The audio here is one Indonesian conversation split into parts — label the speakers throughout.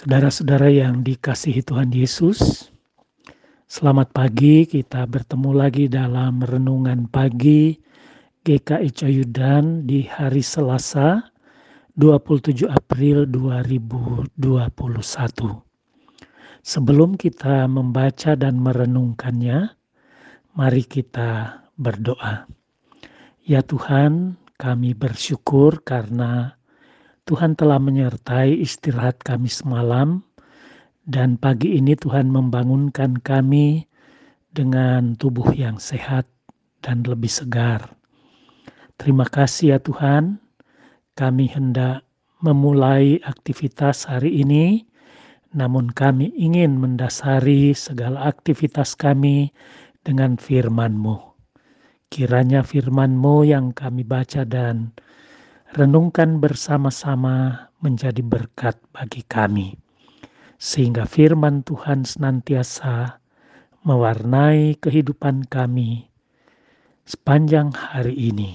Speaker 1: Saudara-saudara yang dikasihi Tuhan Yesus, selamat pagi. Kita bertemu lagi dalam renungan pagi GKI Coyudan di hari Selasa 27 April 2021. Sebelum kita membaca dan merenungkannya, mari kita berdoa. Ya Tuhan, kami bersyukur karena Tuhan telah menyertai istirahat kami semalam dan pagi ini Tuhan membangunkan kami dengan tubuh yang sehat dan lebih segar. Terima kasih ya Tuhan, kami hendak memulai aktivitas hari ini, namun kami ingin mendasari segala aktivitas kami dengan firman-Mu. Kiranya firman-Mu yang kami baca dan renungkan bersama-sama menjadi berkat bagi kami, sehingga firman Tuhan senantiasa mewarnai kehidupan kami sepanjang hari ini.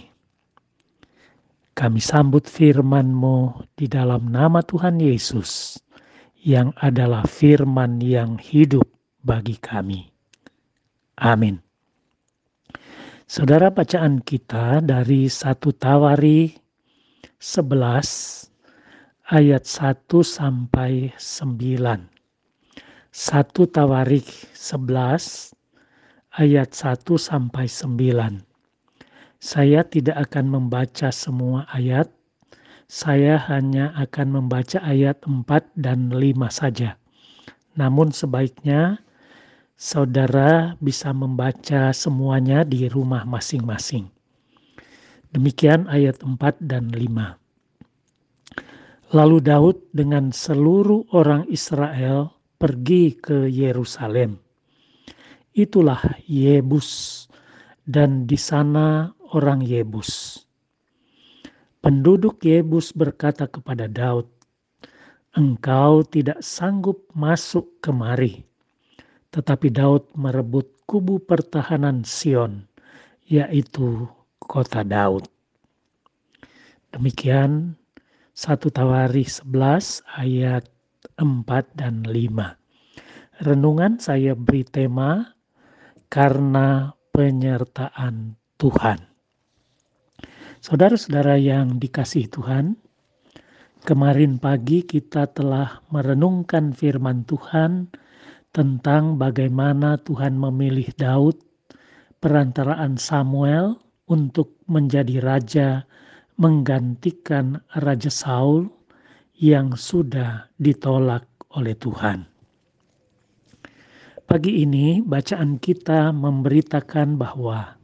Speaker 1: Kami sambut firman-Mu di dalam nama Tuhan Yesus, yang adalah firman yang hidup bagi kami. Amin. Saudara bacaan kita dari satu Tawari 11 ayat 1 sampai 9. 1 Tawarik 11 ayat 1 sampai 9. Saya tidak akan membaca semua ayat, saya hanya akan membaca ayat 4 dan 5 saja. Namun sebaiknya saudara bisa membaca semuanya di rumah masing-masing. Demikian ayat 4 dan 5. Lalu Daud dengan seluruh orang Israel pergi ke Yerusalem. Itulah Yebus dan di sana orang Yebus. Penduduk Yebus berkata kepada Daud, "Engkau tidak sanggup masuk kemari." Tetapi Daud merebut kubu pertahanan Sion, yaitu kota Daud. Demikian satu Tawari 11 ayat 4 dan 5. Renungan saya beri tema karena penyertaan Tuhan. Saudara-saudara yang dikasih Tuhan, kemarin pagi kita telah merenungkan firman Tuhan tentang bagaimana Tuhan memilih Daud perantaraan Samuel untuk menjadi raja menggantikan Raja Saul yang sudah ditolak oleh Tuhan. Pagi ini bacaan kita memberitakan bahwa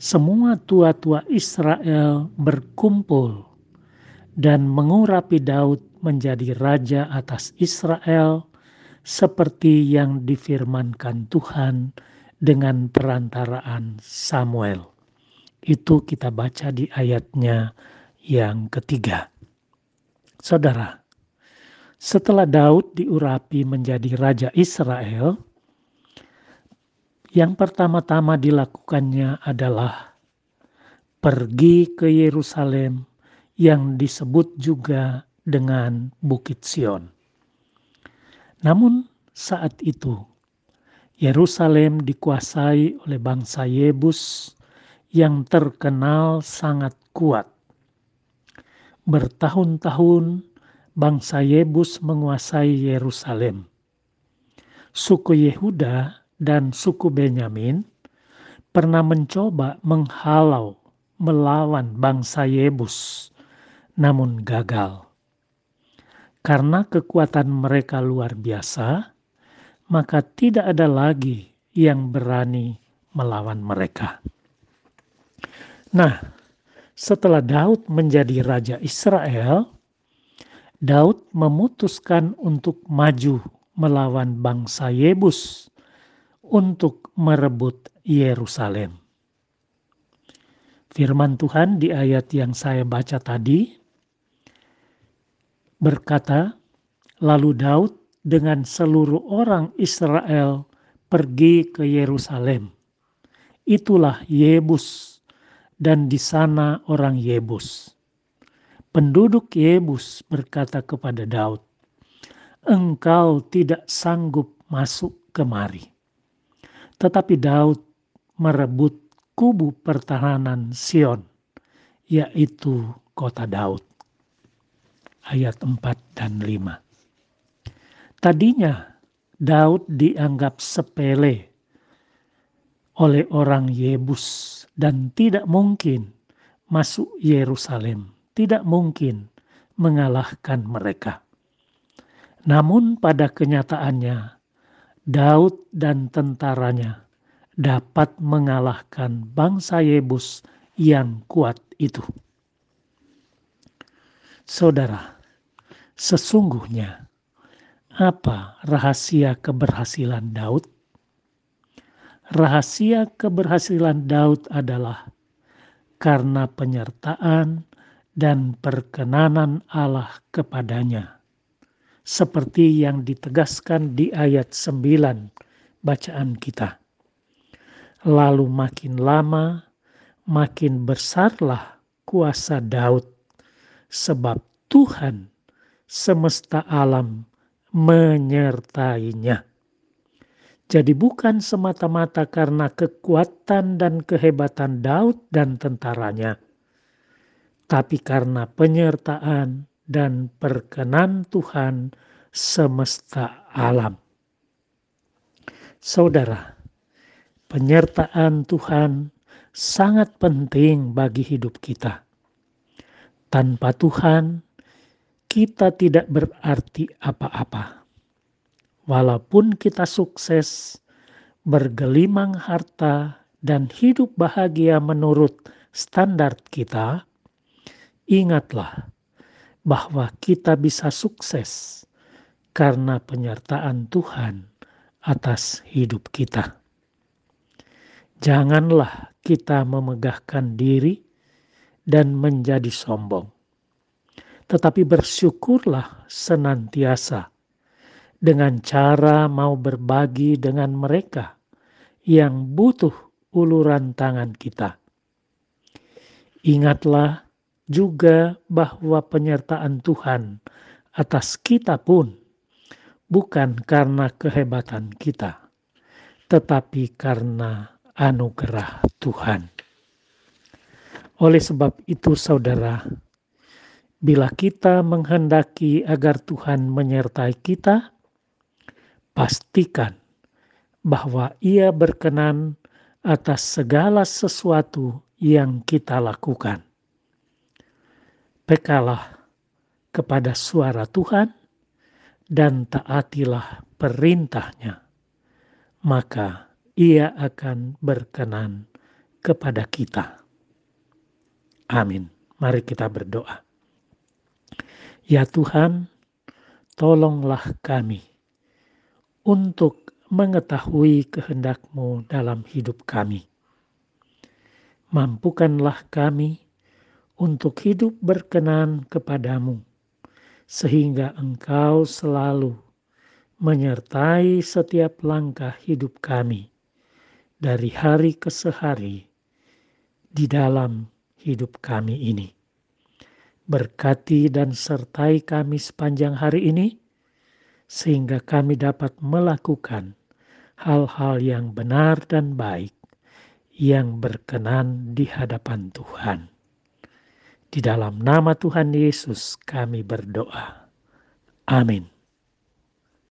Speaker 1: semua tua-tua Israel berkumpul dan mengurapi Daud menjadi raja atas Israel seperti yang difirmankan Tuhan dengan perantaraan Samuel. Itu kita baca di ayatnya yang ketiga. Saudara, setelah Daud diurapi menjadi raja Israel, yang pertama-tama dilakukannya adalah pergi ke Yerusalem yang disebut juga dengan Bukit Sion. Namun saat itu Yerusalem dikuasai oleh bangsa Yebus yang terkenal sangat kuat. Bertahun-tahun bangsa Yebus menguasai Yerusalem. Suku Yehuda dan suku Benyamin pernah mencoba menghalau melawan bangsa Yebus, namun gagal. Karena kekuatan mereka luar biasa, maka tidak ada lagi yang berani melawan mereka. Nah, setelah Daud menjadi raja Israel, Daud memutuskan untuk maju melawan bangsa Yebus untuk merebut Yerusalem. Firman Tuhan di ayat yang saya baca tadi berkata, "Lalu Daud dengan seluruh orang Israel pergi ke Yerusalem. Itulah Yebus dan di sana orang Yebus. Penduduk Yebus berkata kepada Daud, engkau tidak sanggup masuk kemari. Tetapi Daud merebut kubu pertahanan Sion, yaitu kota Daud. Ayat 4 dan 5. Tadinya Daud dianggap sepele oleh orang Yebus dan tidak mungkin masuk Yerusalem, tidak mungkin mengalahkan mereka. Namun pada kenyataannya Daud dan tentaranya dapat mengalahkan bangsa Yebus yang kuat itu. Saudara, sesungguhnya apa rahasia keberhasilan Daud? Rahasia keberhasilan Daud adalah karena penyertaan dan perkenanan Allah kepadanya. Seperti yang ditegaskan di ayat 9 bacaan kita. Lalu makin lama, makin besarlah kuasa Daud, sebab Tuhan semesta alam menyertainya. Jadi bukan semata-mata karena kekuatan dan kehebatan Daud dan tentaranya, tapi karena penyertaan dan perkenan Tuhan semesta alam. Saudara, penyertaan Tuhan sangat penting bagi hidup kita. Tanpa Tuhan, kita tidak berarti apa-apa. Walaupun kita sukses, bergelimang harta, dan hidup bahagia menurut standar kita, ingatlah bahwa kita bisa sukses karena penyertaan Tuhan atas hidup kita. Janganlah kita memegahkan diri dan menjadi sombong tetapi bersyukurlah senantiasa dengan cara mau berbagi dengan mereka yang butuh uluran tangan kita. Ingatlah juga bahwa penyertaan Tuhan atas kita pun bukan karena kehebatan kita, tetapi karena anugerah Tuhan. Oleh sebab itu, saudara, Bila kita menghendaki agar Tuhan menyertai kita, pastikan bahwa Ia berkenan atas segala sesuatu yang kita lakukan. Pekalah kepada suara Tuhan dan taatilah perintahnya, maka Ia akan berkenan kepada kita. Amin. Mari kita berdoa. Ya Tuhan, tolonglah kami untuk mengetahui kehendak-Mu dalam hidup kami. Mampukanlah kami untuk hidup berkenan kepadamu, sehingga Engkau selalu menyertai setiap langkah hidup kami dari hari ke sehari di dalam hidup kami ini. Berkati dan sertai kami sepanjang hari ini, sehingga kami dapat melakukan hal-hal yang benar dan baik yang berkenan di hadapan Tuhan. Di dalam nama Tuhan Yesus kami berdoa. Amin.